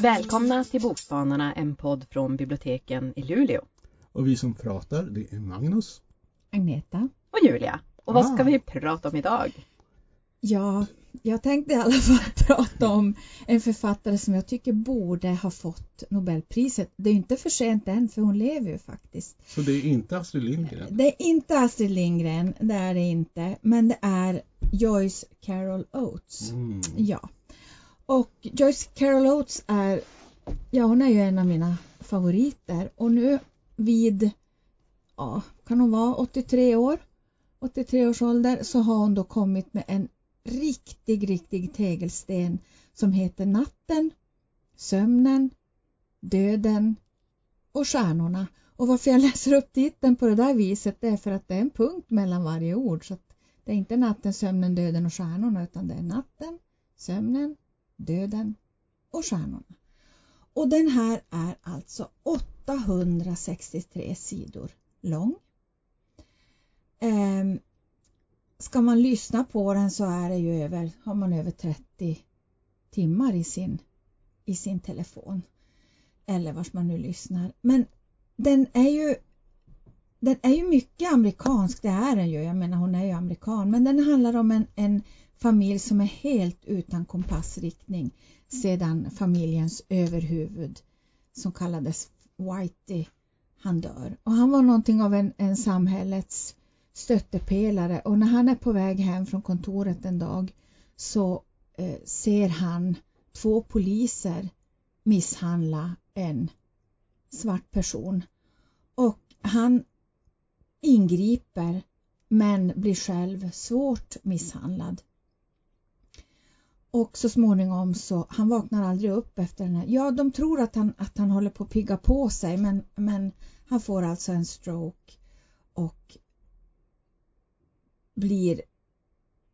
Välkomna till Bokspanarna, en podd från biblioteken i Luleå. Och vi som pratar, det är Magnus. Agneta. Och Julia. Och vad ska Ah. vi prata om idag? Ja, jag tänkte i alla fall prata om en författare som jag tycker borde ha fått Nobelpriset. Det är inte för sent än för hon lever ju faktiskt. Så det är inte Astrid Lindgren? Det är inte Astrid Lindgren, det är det inte, men det är Joyce Carol Oates. Mm. Ja. Och Joyce Carol Oates är, ja hon är ju en av mina favoriter och nu vid, ja kan hon vara 83 år, 83 års ålder så har hon då kommit med en riktig, riktig tegelsten som heter Natten, Sömnen, Döden och Stjärnorna. Och varför jag läser upp titeln på det där viset det är för att det är en punkt mellan varje ord. Så att det är inte natten, sömnen, döden och stjärnorna utan det är natten, sömnen, döden och stjärnorna. Och den här är alltså 863 sidor lång. Ehm, Ska man lyssna på den så är det ju över, har man över 30 timmar i sin, i sin telefon. Eller vars man nu lyssnar. Men den är ju den är ju mycket amerikansk, det är den ju. Jag menar hon är ju amerikan. Men den handlar om en, en familj som är helt utan kompassriktning sedan familjens överhuvud som kallades Whitey, han dör. Och han var någonting av en, en samhällets stöttepelare. Och när han är på väg hem från kontoret en dag så eh, ser han två poliser misshandla en svart person. Och han ingriper men blir själv svårt misshandlad. Och så småningom så, han vaknar aldrig upp efter den här, ja de tror att han, att han håller på att pigga på sig men, men han får alltså en stroke. Och blir,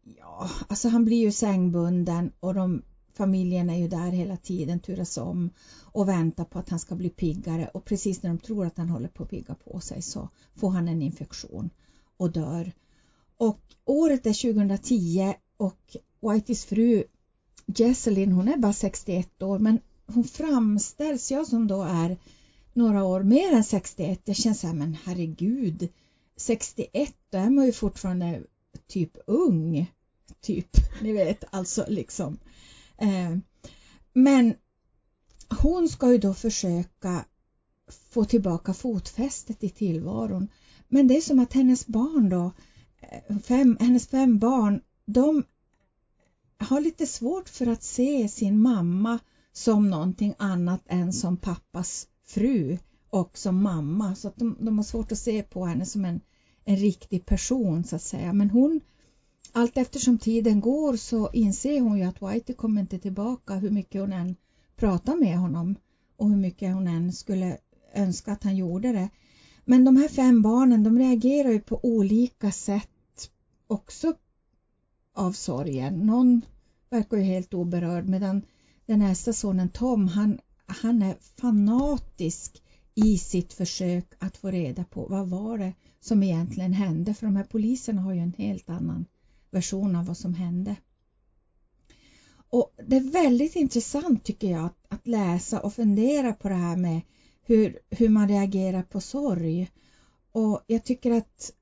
ja alltså han blir ju sängbunden och de, familjen är ju där hela tiden, turas om och väntar på att han ska bli piggare och precis när de tror att han håller på att pigga på sig så får han en infektion och dör. Och året är 2010 och Whiteys fru Jesselyn hon är bara 61 år men hon framställs, jag som då är några år mer än 61, jag känner så här, men herregud 61 då är man ju fortfarande typ ung. Typ, ni vet alltså liksom. Eh, men hon ska ju då försöka få tillbaka fotfästet i tillvaron. Men det är som att hennes barn då eh, fem, hennes fem barn de har lite svårt för att se sin mamma som någonting annat än som pappas fru och som mamma. Så att de, de har svårt att se på henne som en, en riktig person så att säga men hon allt eftersom tiden går så inser hon ju att Whitey kommer inte tillbaka hur mycket hon än pratar med honom och hur mycket hon än skulle önska att han gjorde det. Men de här fem barnen de reagerar ju på olika sätt också av sorgen. Någon verkar ju helt oberörd medan den äldsta sonen Tom han, han är fanatisk i sitt försök att få reda på vad var det som egentligen hände för de här poliserna har ju en helt annan version av vad som hände. Och Det är väldigt intressant tycker jag att, att läsa och fundera på det här med hur, hur man reagerar på sorg. Och jag tycker att,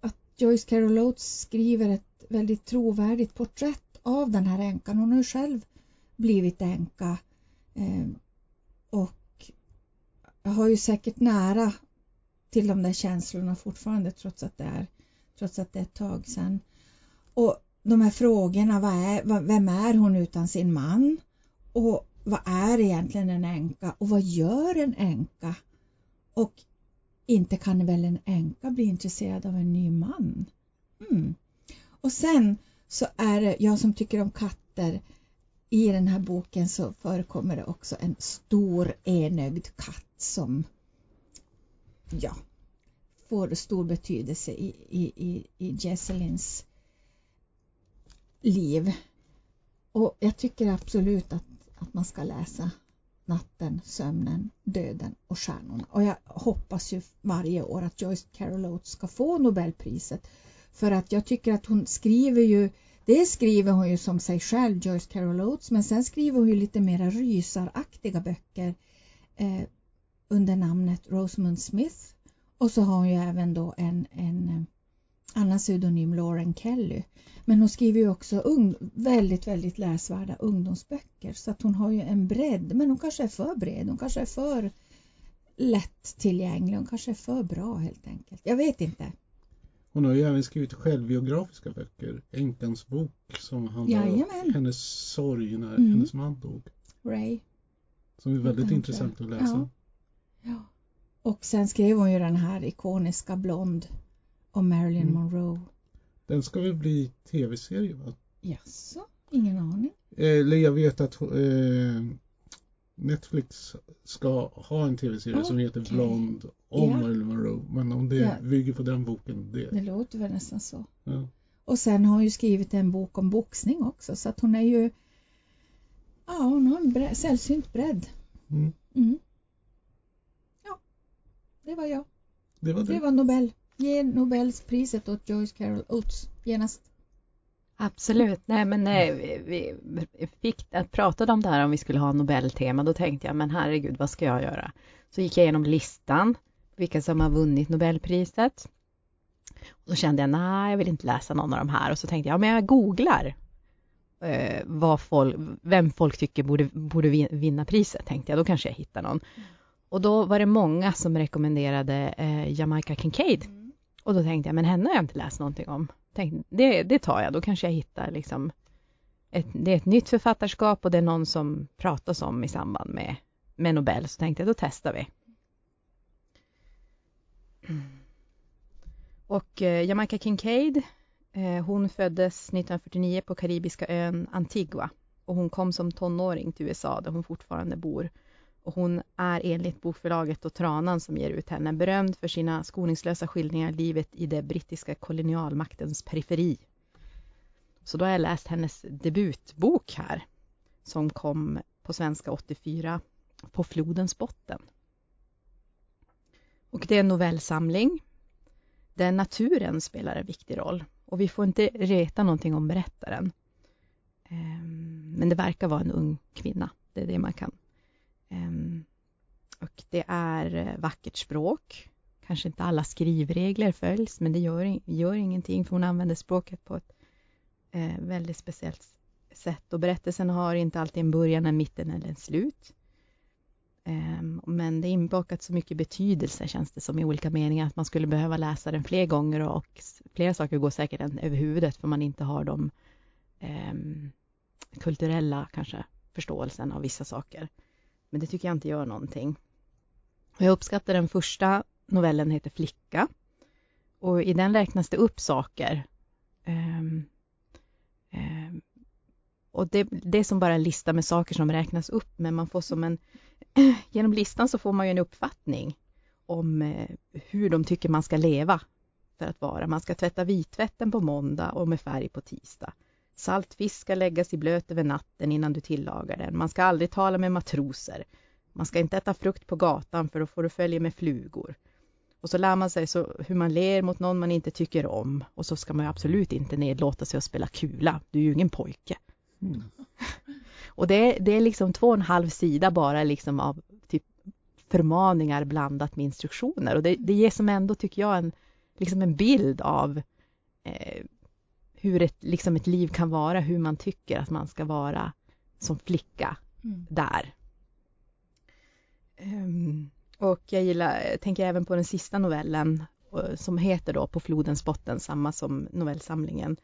att Joyce Carol Oates skriver ett väldigt trovärdigt porträtt av den här änkan. Hon har ju själv blivit änka eh, och jag har ju säkert nära till de där känslorna fortfarande trots att det är, trots att det är ett tag sedan. Och de här frågorna, vad är, vem är hon utan sin man? Och vad är egentligen en änka? Och vad gör en änka? Och inte kan väl en änka bli intresserad av en ny man? Mm. Och sen så är det, jag som tycker om katter, i den här boken så förekommer det också en stor enögd katt som ja, får stor betydelse i, i, i, i Jesselins liv. Och jag tycker absolut att, att man ska läsa natten, sömnen, döden och stjärnorna. Och jag hoppas ju varje år att Joyce Carol Oates ska få Nobelpriset. För att jag tycker att hon skriver ju, det skriver hon ju som sig själv, Joyce Carol Oates, men sen skriver hon ju lite mera rysaraktiga böcker eh, under namnet Rosamund Smith. Och så har hon ju även då en, en eh, annan pseudonym Lauren Kelly. Men hon skriver ju också ung, väldigt, väldigt läsvärda ungdomsböcker så att hon har ju en bredd, men hon kanske är för bred, hon kanske är för lätt tillgänglig, hon kanske är för bra helt enkelt. Jag vet inte. Hon har ju även skrivit självbiografiska böcker. Änkans bok som handlar Jajamän. om hennes sorg när Mm. hennes man dog. Ray. Som är väldigt intressant att läsa. Ja. Ja. Och sen skrev hon ju den här ikoniska Blond om Marilyn Mm. Monroe. Den ska väl bli tv-serie va? Jaså? Ingen aning. Eller jag vet att eh, Netflix ska ha en tv-serie som heter. Blond om Ja. Marilyn Monroe. Men om det Ja. bygger på den boken, det... Det låter väl nästan så. Ja. Och sen har hon ju skrivit en bok om boxning också så att hon är ju Ja, hon har en bre- sällsynt bredd. Mm. Mm. Det var jag. Det var det. Det var Nobel. Ge Nobelspriset åt Joyce Carol Oates genast. Absolut. Nej, men nej, vi, vi fick att pratade om det här om vi skulle ha Nobeltema. Då tänkte jag, men herregud, vad ska jag göra? Så gick jag igenom listan, vilka som har vunnit Nobelpriset. Och då kände jag, nej, jag vill inte läsa någon av de här. Och så tänkte jag, ja, men jag googlar eh, vad folk, vem folk tycker borde, borde vin- vinna priset, tänkte jag. Då kanske jag hittar någon. Och då var det många som rekommenderade eh, Jamaica Kincaid. Och då tänkte jag, men henne har jag inte läst någonting om. Tänkte, det, det tar jag, då kanske jag hittar liksom ett, det är ett nytt författarskap och det är någon som pratas om i samband med, med Nobel. Så tänkte jag, då testar vi. Och eh, Jamaica Kincaid, eh, hon föddes 1949 på karibiska ön Antigua. Och hon kom som tonåring till USA där hon fortfarande bor. Och hon är enligt bokförlaget och Tranan som ger ut henne berömd för sina skoningslösa skildringar livet i det brittiska kolonialmaktens periferi. Så då har jag läst hennes debutbok här som kom på svenska 84 På flodens botten. Och det är en novellsamling där naturen spelar en viktig roll och vi får inte reta någonting om berättaren. Ehm, men det verkar vara en ung kvinna, det är det man kan Ehm, och det är eh, vackert språk. Kanske inte alla skrivregler följs, men det gör, gör ingenting för hon använder språket på ett eh, väldigt speciellt sätt. Och berättelsen har inte alltid en början, en mitten eller en slut. Ehm, men det är inbakat så mycket betydelse känns det som i olika meningar att man skulle behöva läsa den fler gånger och flera saker går säkert en över huvudet för man inte har de eh, kulturella kanske förståelsen av vissa saker. Men det tycker jag inte gör någonting. Och jag uppskattar den första novellen heter Flicka. Och i den räknas det upp saker. Um, um, och det, det är som bara en lista med saker som räknas upp, men man får som en... Genom listan så får man ju en uppfattning om eh, hur de tycker man ska leva för att vara. Man ska tvätta vittvätten på måndag och med färg på tisdag. Saltfisk ska läggas i blöt över natten innan du tillagar den. Man ska aldrig tala med matroser. Man ska inte äta frukt på gatan för då får du följa med flugor. Och så lär man sig så hur man ler mot någon man inte tycker om. Och så ska man absolut inte nedlåta sig att spela kula. Du är ju ingen pojke. Mm. Och det, det är liksom två och en halv sida bara liksom av typ förmaningar blandat med instruktioner. Och det, det ger som ändå, tycker jag, en, liksom en bild av eh, hur ett, liksom ett liv kan vara, hur man tycker att man ska vara som flicka Mm. där. Ehm, och jag gillar, jag tänker även på den sista novellen som heter då På flodens botten, samma som novellsamlingen.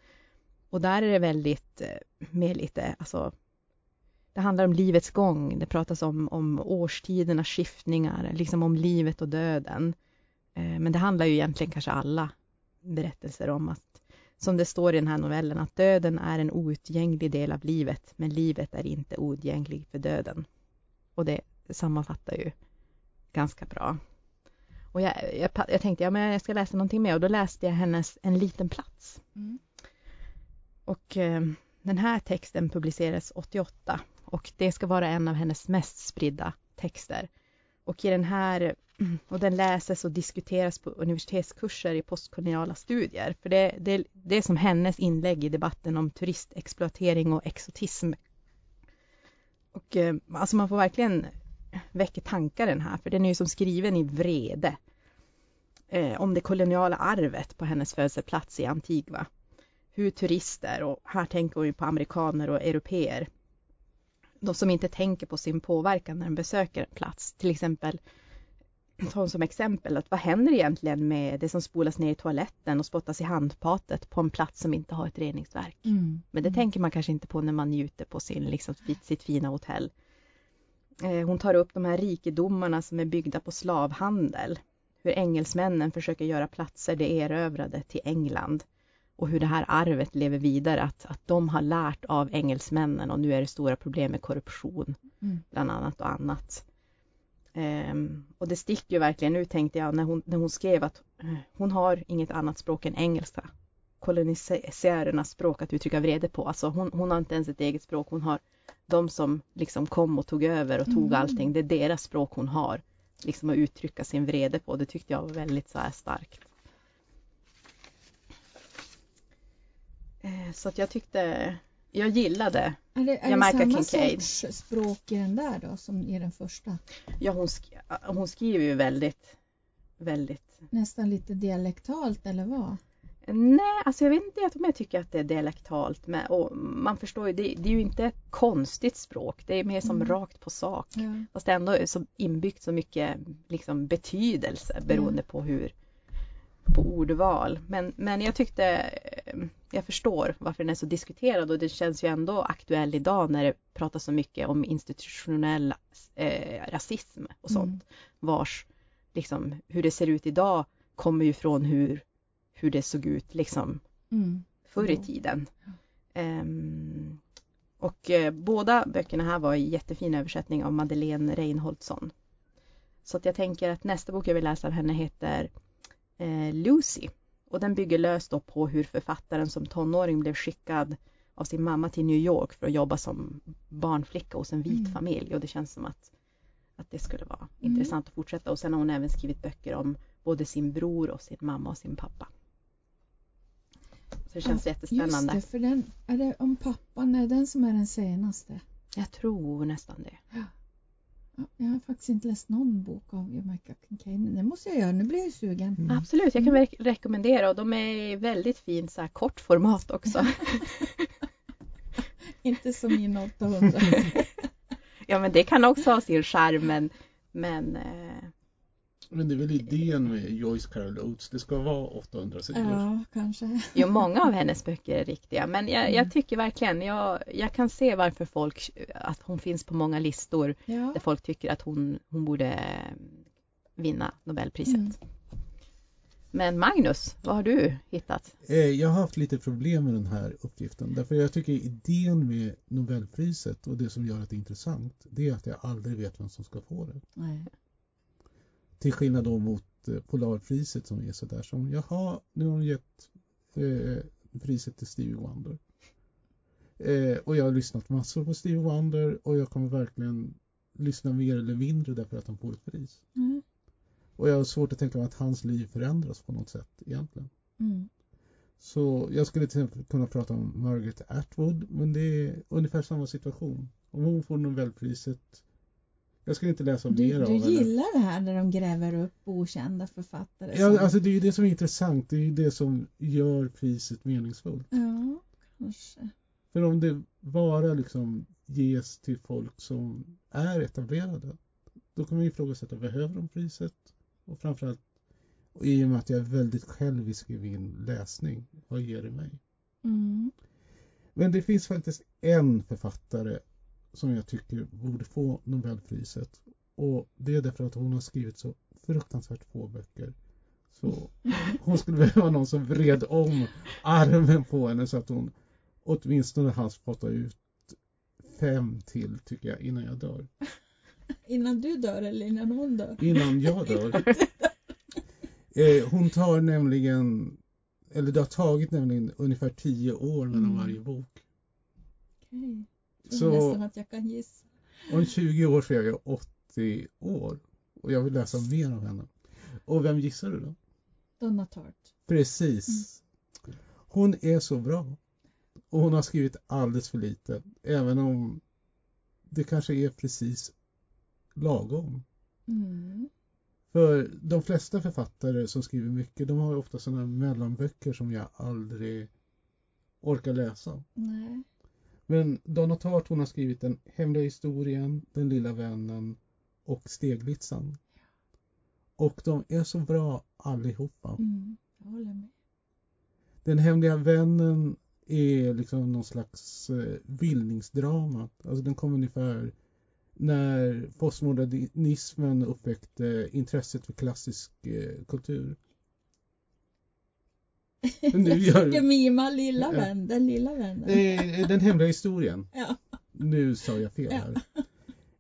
Och där är det väldigt, eh, mer lite, alltså det handlar om livets gång, det pratas om, om årstidernas skiftningar, liksom om livet och döden. Eh, Men det handlar ju egentligen kanske alla berättelser om att, som det står i den här novellen, att döden är en outgänglig del av livet, men livet är inte outgänglig för döden. Och det sammanfattar ju ganska bra. Och jag, jag, jag tänkte, ja men jag ska läsa någonting mer och då läste jag hennes En liten plats. Mm. Och eh, den här texten publicerades 88 och det ska vara en av hennes mest spridda texter. Och i den här, och den läses och diskuteras på universitetskurser i postkoloniala studier. För det, det, det är som hennes inlägg i debatten om turistexploatering och exotism. Och eh, alltså man får verkligen väcka tankar den här, för den är ju som skriven i vrede. Eh, om det koloniala arvet på hennes födelseplats i Antigua. Hur turister, och här tänker hon ju på amerikaner och europeer, de som inte tänker på sin påverkan när de besöker en plats. Till exempel, ta som exempel, att vad händer egentligen med det som spolas ner i toaletten och spottas i handfatet på en plats som inte har ett reningsverk? Mm. Men det tänker man kanske inte på när man njuter på sin, liksom, sitt fina hotell. Eh, Hon tar upp de här rikedomarna som är byggda på slavhandel. Hur engelsmännen försöker göra platser de erövrade till England. Och hur det här arvet lever vidare, att, att de har lärt av engelsmännen och nu är det stora problem med korruption Mm. bland annat och annat. Ehm, och det sticker ju verkligen ut tänkte jag när hon, när hon skrev att eh, hon har inget annat språk än engelska. Kolonisärernas språk att uttrycka vrede på. Alltså hon, hon har inte ens ett eget språk. Hon har de som liksom kom och tog över och tog Mm. allting. Det är deras språk hon har. Liksom att uttrycka sin vrede på. Det tyckte jag var väldigt så här starkt. Så att jag tyckte, jag gillade Är det, är Jamaica det samma Kincaid. sorts språk i den där då som i den första? Ja, hon, sk- hon skriver ju väldigt, väldigt... Nästan lite dialektalt eller vad? Nej, alltså jag vet inte om jag tycker att det är dialektalt. Men, man förstår ju, det, det är ju inte konstigt språk. Det är mer som Mm. rakt på sak. Ja. Fast det ändå är så inbyggt så mycket liksom, betydelse beroende på hur på ordval. Men, men jag tyckte, eh, jag förstår varför den är så diskuterad och det känns ju ändå aktuell idag när det pratas så mycket om institutionell eh, rasism och sånt. Mm. Vars, liksom, hur det ser ut idag kommer ju från hur, hur det såg ut liksom Mm. förr i tiden. Ehm, och eh, båda böckerna här var i jättefin översättning av Madeleine Reinholdsson. Så att jag tänker att nästa bok jag vill läsa av henne heter Lucy. Och den bygger löst då på hur författaren som tonåring blev skickad av sin mamma till New York för att jobba som barnflicka hos en vit Mm. familj. Och det känns som att, att det skulle vara Mm. intressant att fortsätta. Och sen har hon även skrivit böcker om både sin bror och sin mamma och sin pappa. Så det känns Ja, jättespännande. Just det, för den, är det om pappan, är den som är den senaste? Jag tror nästan det. Ja, jag har faktiskt inte läst någon bok av Jamaica Kincaid, men det måste jag göra, nu blir jag sugen. Mm. Absolut, jag kan re- rekommendera och de är i väldigt fint så här kort format också. Inte som min 800. ja men det kan också ha sin charm men, men eh, Men det är väl idén med Joyce Carol Oates. Det ska vara 800 sidor. ja, kanske. jo, många av hennes böcker är riktiga men jag, Mm. jag tycker verkligen, jag, jag kan se varför folk, att hon finns på många listor Ja. där folk tycker att hon, hon borde vinna Nobelpriset. Mm. Men Magnus, vad har du hittat? Eh, Jag har haft lite problem med den här uppgiften. Därför jag tycker idén med Nobelpriset och det som gör det intressant, det är att jag aldrig vet vem som ska få det. Nej. Till skillnad då mot eh, Polarpriset som är sådär som, jaha, nu har de gett eh, priset till Stevie Wonder. Eh, och jag har lyssnat massor på Stevie Wonder och jag kommer verkligen lyssna mer eller mindre därför att han får ett pris. Mm. Och jag har svårt att tänka mig att hans liv förändras på något sätt egentligen. Mm. Så jag skulle till exempel kunna prata om Margaret Atwood, men det är ungefär samma situation. Om hon får Nobelpriset, jag skulle inte läsa Du, mer du av henne. gillar det här när de gräver upp okända författare? som- Ja, alltså det är ju det som är intressant, det är ju det som gör priset meningsfullt. ja kanske. För om det bara liksom ges till folk som är etablerade, då kan man ju ifrågasätta, behöver de priset? Och framförallt, i och med att jag är väldigt självisk i min läsning, vad ger det mig? Mm. Men det finns faktiskt en författare som jag tycker borde få Nobelpriset. Och det är därför att hon har skrivit så fruktansvärt få böcker. Så hon skulle behöva någon som vred om armen på henne så att hon åtminstone hann spotta ut fem till tycker jag innan jag dör. Innan du dör eller innan hon dör? Innan jag dör. Eh, hon tar nämligen, eller det har tagit nämligen ungefär tio år mellan Mm. varje bok. Okej. Så- nästan att jag kan gissa. Om 20 år så är jag 80 år och jag vill läsa mer av henne. Och vem gissar du då? Donna Tartt. Precis. Hon är så bra. Och hon har skrivit alldeles för lite. Även om det kanske är precis lagom. Mm. För de flesta författare som skriver mycket, de har ofta sådana mellanböcker som jag aldrig orkar läsa. Nej. Men Donna Tartt hon har skrivit Den hemliga historien, Den lilla vännen och Steglitsan. Och de är så bra allihopa. Mm. Jag håller med. Den hemliga vännen är liksom någon slags eh, bildningsdrama. Alltså den kom ungefär när postmodernismen uppväckte intresset för klassisk eh, kultur. Nu jag gör du- mima lilla vän, den lilla vännen. Eh, den hemliga historien. Ja. Nu sa jag fel här.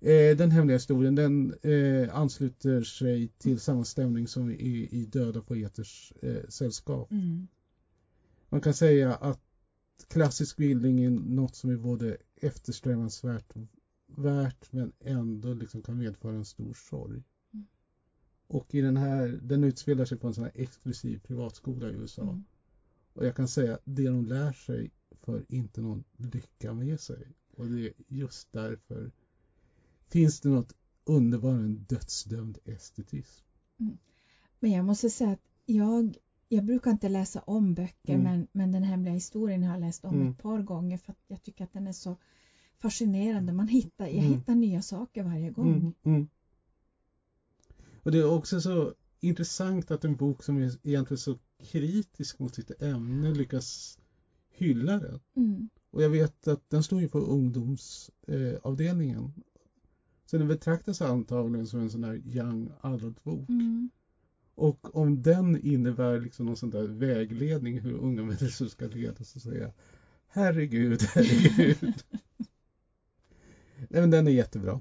Eh, den hemliga historien den eh, ansluter sig till samma stämning som i, i Döda poeters eh, sällskap. Mm. Man kan säga att klassisk bildning är något som är både eftersträvansvärt värt men ändå liksom kan medföra en stor sorg. Mm. Och i den här, den utspelar sig på en sån här exklusiv privatskola i USA. Mm. Och jag kan säga att det de lär sig för inte någon lycka med sig. Och det är just därför finns det något underbart en dödsdömd estetism. Men jag måste säga att jag, jag brukar inte läsa om böcker Mm. men, men den hemliga historien har jag läst om Mm. ett par gånger för att jag tycker att den är så fascinerande. Man hittar, jag Mm. hittar nya saker varje gång. Och det är också så intressant att en bok som är egentligen så kritisk mot sitt ämne lyckas hylla det. Mm. Och jag vet att den står ju på ungdomsavdelningen. Eh, så den betraktas antagligen som en sån här young adult-bok. Mm. Och om den innebär liksom någon sån där vägledning hur unga människor ska ledas så säger jag herregud, herregud. Nej men den är jättebra.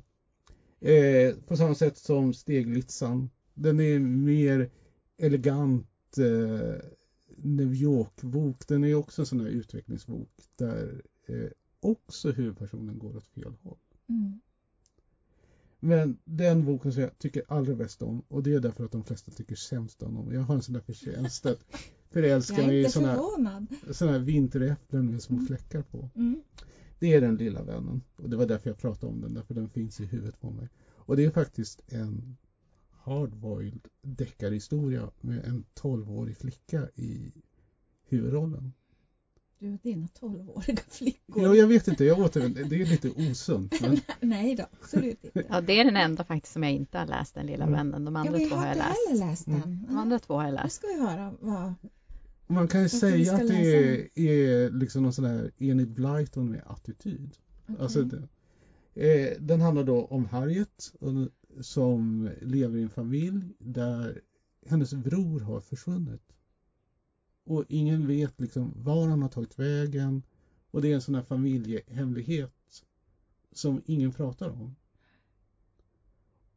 Eh, på samma sätt som Steglitsan. Den är mer elegant eh, New York-bok. Den är också en sån här utvecklingsbok där eh, också huvudpersonen går åt fel håll. Mm. Men den boken som jag tycker allra bäst om och det är därför att de flesta tycker sämst om dem. Jag har en sån där förtjänst att förälska mig i såna, såna här vinteräpplen med små fläckar på. Mm. Det är den lilla vännen. Och det var därför jag pratade om den, därför den finns i huvudet på mig. Och det är faktiskt en hardboiled deckarhistoria med en 12-årig flicka i huvudrollen. Du och dina tolvåriga flickor. Ja, jag vet inte, jag återvänder. Det är lite osunt. Men Nej då, absolut inte. Ja, det är den enda faktiskt som jag inte har läst, Den lilla Mm. vännen. De Ja, andra vi två har jag inte läst. heller läst den. Mm. De andra två har jag Nu läst. ska vi höra vad... man kan ju Jag säga att det är, är liksom någon sån här Enid Blyton med attityd. okej. Alltså, det, eh, den handlar då om Harriet som lever i en familj där hennes bror har försvunnit. Och ingen vet liksom var han har tagit vägen och det är en sån här familjehemlighet som ingen pratar om.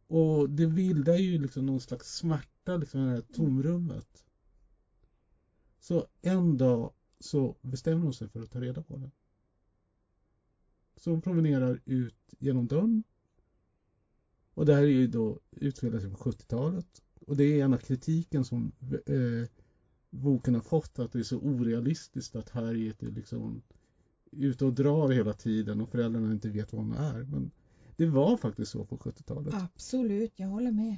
Och det bildar ju liksom någon slags smärta liksom i det här tomrummet. Så en dag så bestämmer hon sig för att ta reda på det. Så hon promenerar ut genom dörren. Och det här är ju då utspelar sig på 70-talet. Och det är en av kritiken som eh, boken har fått att det är så orealistiskt att Harriet är liksom ute och drar hela tiden och föräldrarna inte vet var hon är. Men det var faktiskt så på 70-talet. Absolut, jag håller med.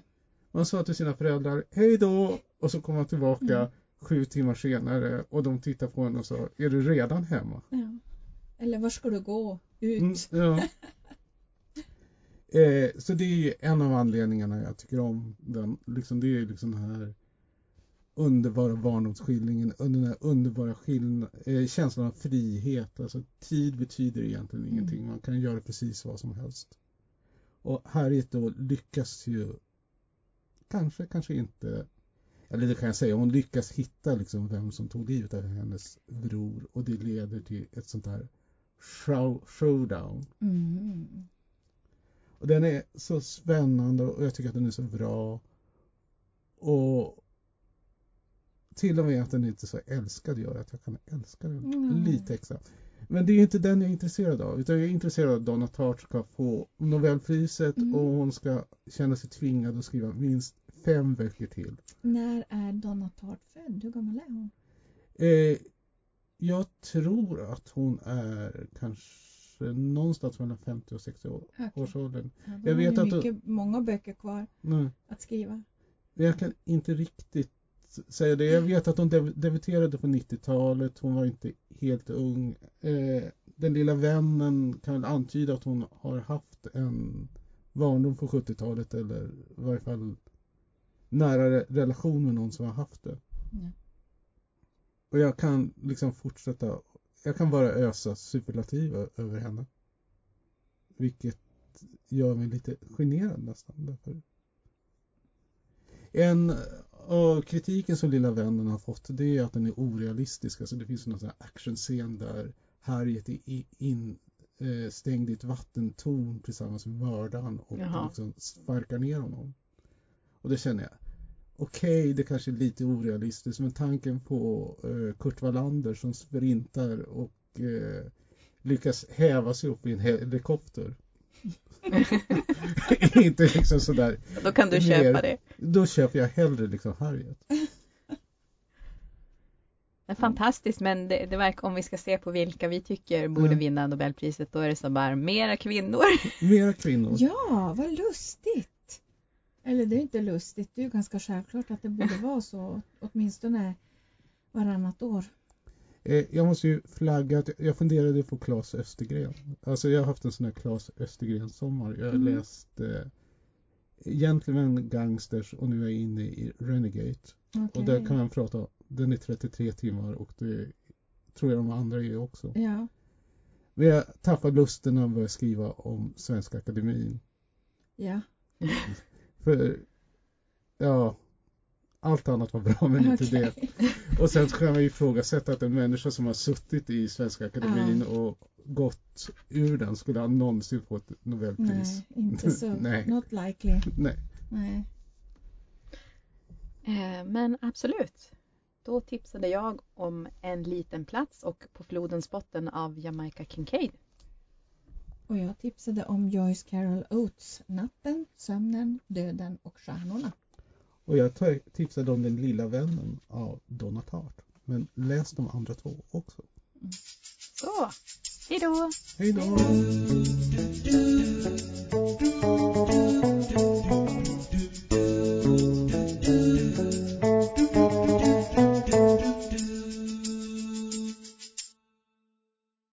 Man sa till sina föräldrar hej då och så kom man tillbaka Mm. Sju timmar senare och de tittade på en och sa är du redan hemma? Ja. Eller var ska du gå? Ut? Mm, ja. eh, så det är ju en av anledningarna jag tycker om den. Liksom, det är liksom den här underbara barndomsskildringen, den här underbara eh, känslan av frihet. Alltså tid betyder egentligen Mm. ingenting. Man kan göra precis vad som helst. Och Harriet då lyckas ju kanske, kanske inte eller det kan jag säga, hon lyckas hitta liksom vem som tog livet av hennes bror och det leder till ett sånt här show, showdown. Mm. Och den är så spännande och jag tycker att den är så bra. Och till och med att den inte är så älskad gör att jag kan älska den Mm. lite extra. Men det är inte den jag är intresserad av. Utan jag är intresserad av att Donna Tartt ska få Nobelpriset Mm. och hon ska känna sig tvingad att skriva minst fem böcker till. När är Donna Tartt född? Hur gammal är hon? Eh, jag tror att hon är kanske någonstans mellan 50 och 60 år, Okej. årsåldern. Ja, jag vet att- mycket, många böcker kvar Nej. att skriva. Jag kan inte riktigt säga det. Jag vet att hon debuterade på 90-talet. Hon var inte helt ung. Eh, den lilla vännen kan väl antyda att hon har haft en barndom på 70-talet eller i varje fall nära re- relation med någon som har haft det. Ja. Och jag kan liksom fortsätta. Jag kan bara ösa superlativ över henne. Vilket gör mig lite generad nästan. Därför. En av kritiken som Lilla vännen har fått det är att den är orealistisk. Alltså det finns sån här actionscen där Harriet är i- in, eh, stängd i ett vattentorn tillsammans med mördaren och Jaha. liksom sparkar ner honom. Och det känner jag. Okej, det kanske är lite orealistiskt men tanken på eh, Kurt Wallander som sprintar och eh, lyckas häva sig upp i en helikopter. inte liksom sådär. Då kan du Mer- köpa det. Då köper jag hellre liksom Harriet. Det är fantastiskt men det, det verkar om vi ska se på vilka vi tycker borde Mm. vinna Nobelpriset då är det så bara mera kvinnor. Mera kvinnor. Ja, vad lustigt! Eller det är inte lustigt, det är ju ganska självklart att det borde vara så åtminstone varannat år. Eh, jag måste ju flagga att jag funderade på Claes Östergren. Alltså jag har haft en sån här Claes Östergren-sommar. Jag har Mm. läst eh, Gentlemen Gangsters och nu är jag inne i Renegade. Och Okej. där kan man prata, den är 33 timmar och det tror jag de andra är också. Ja, Men jag tappade lusten när jag började skriva om Svenska Akademin. ja. För, ja, allt annat var bra men inte det. Okej. Och sen så kan man ju ifrågasätta att en människa som har suttit i Svenska Akademin och gått ur den skulle han någonsin få ett Nobelpris. Nej, inte så. Nej. Not likely. Nej. Nej. Eh, Men absolut. Då tipsade jag om En liten plats och På flodens botten av Jamaica Kincaid och jag tipsade om Joyce Carol Oates Natten, Sömnen, Döden och Stjärnorna. Och jag tipsade om Den lilla vännen av Donna Tartt. Men läs de andra två också. Mm. Så, hej då! Hej då!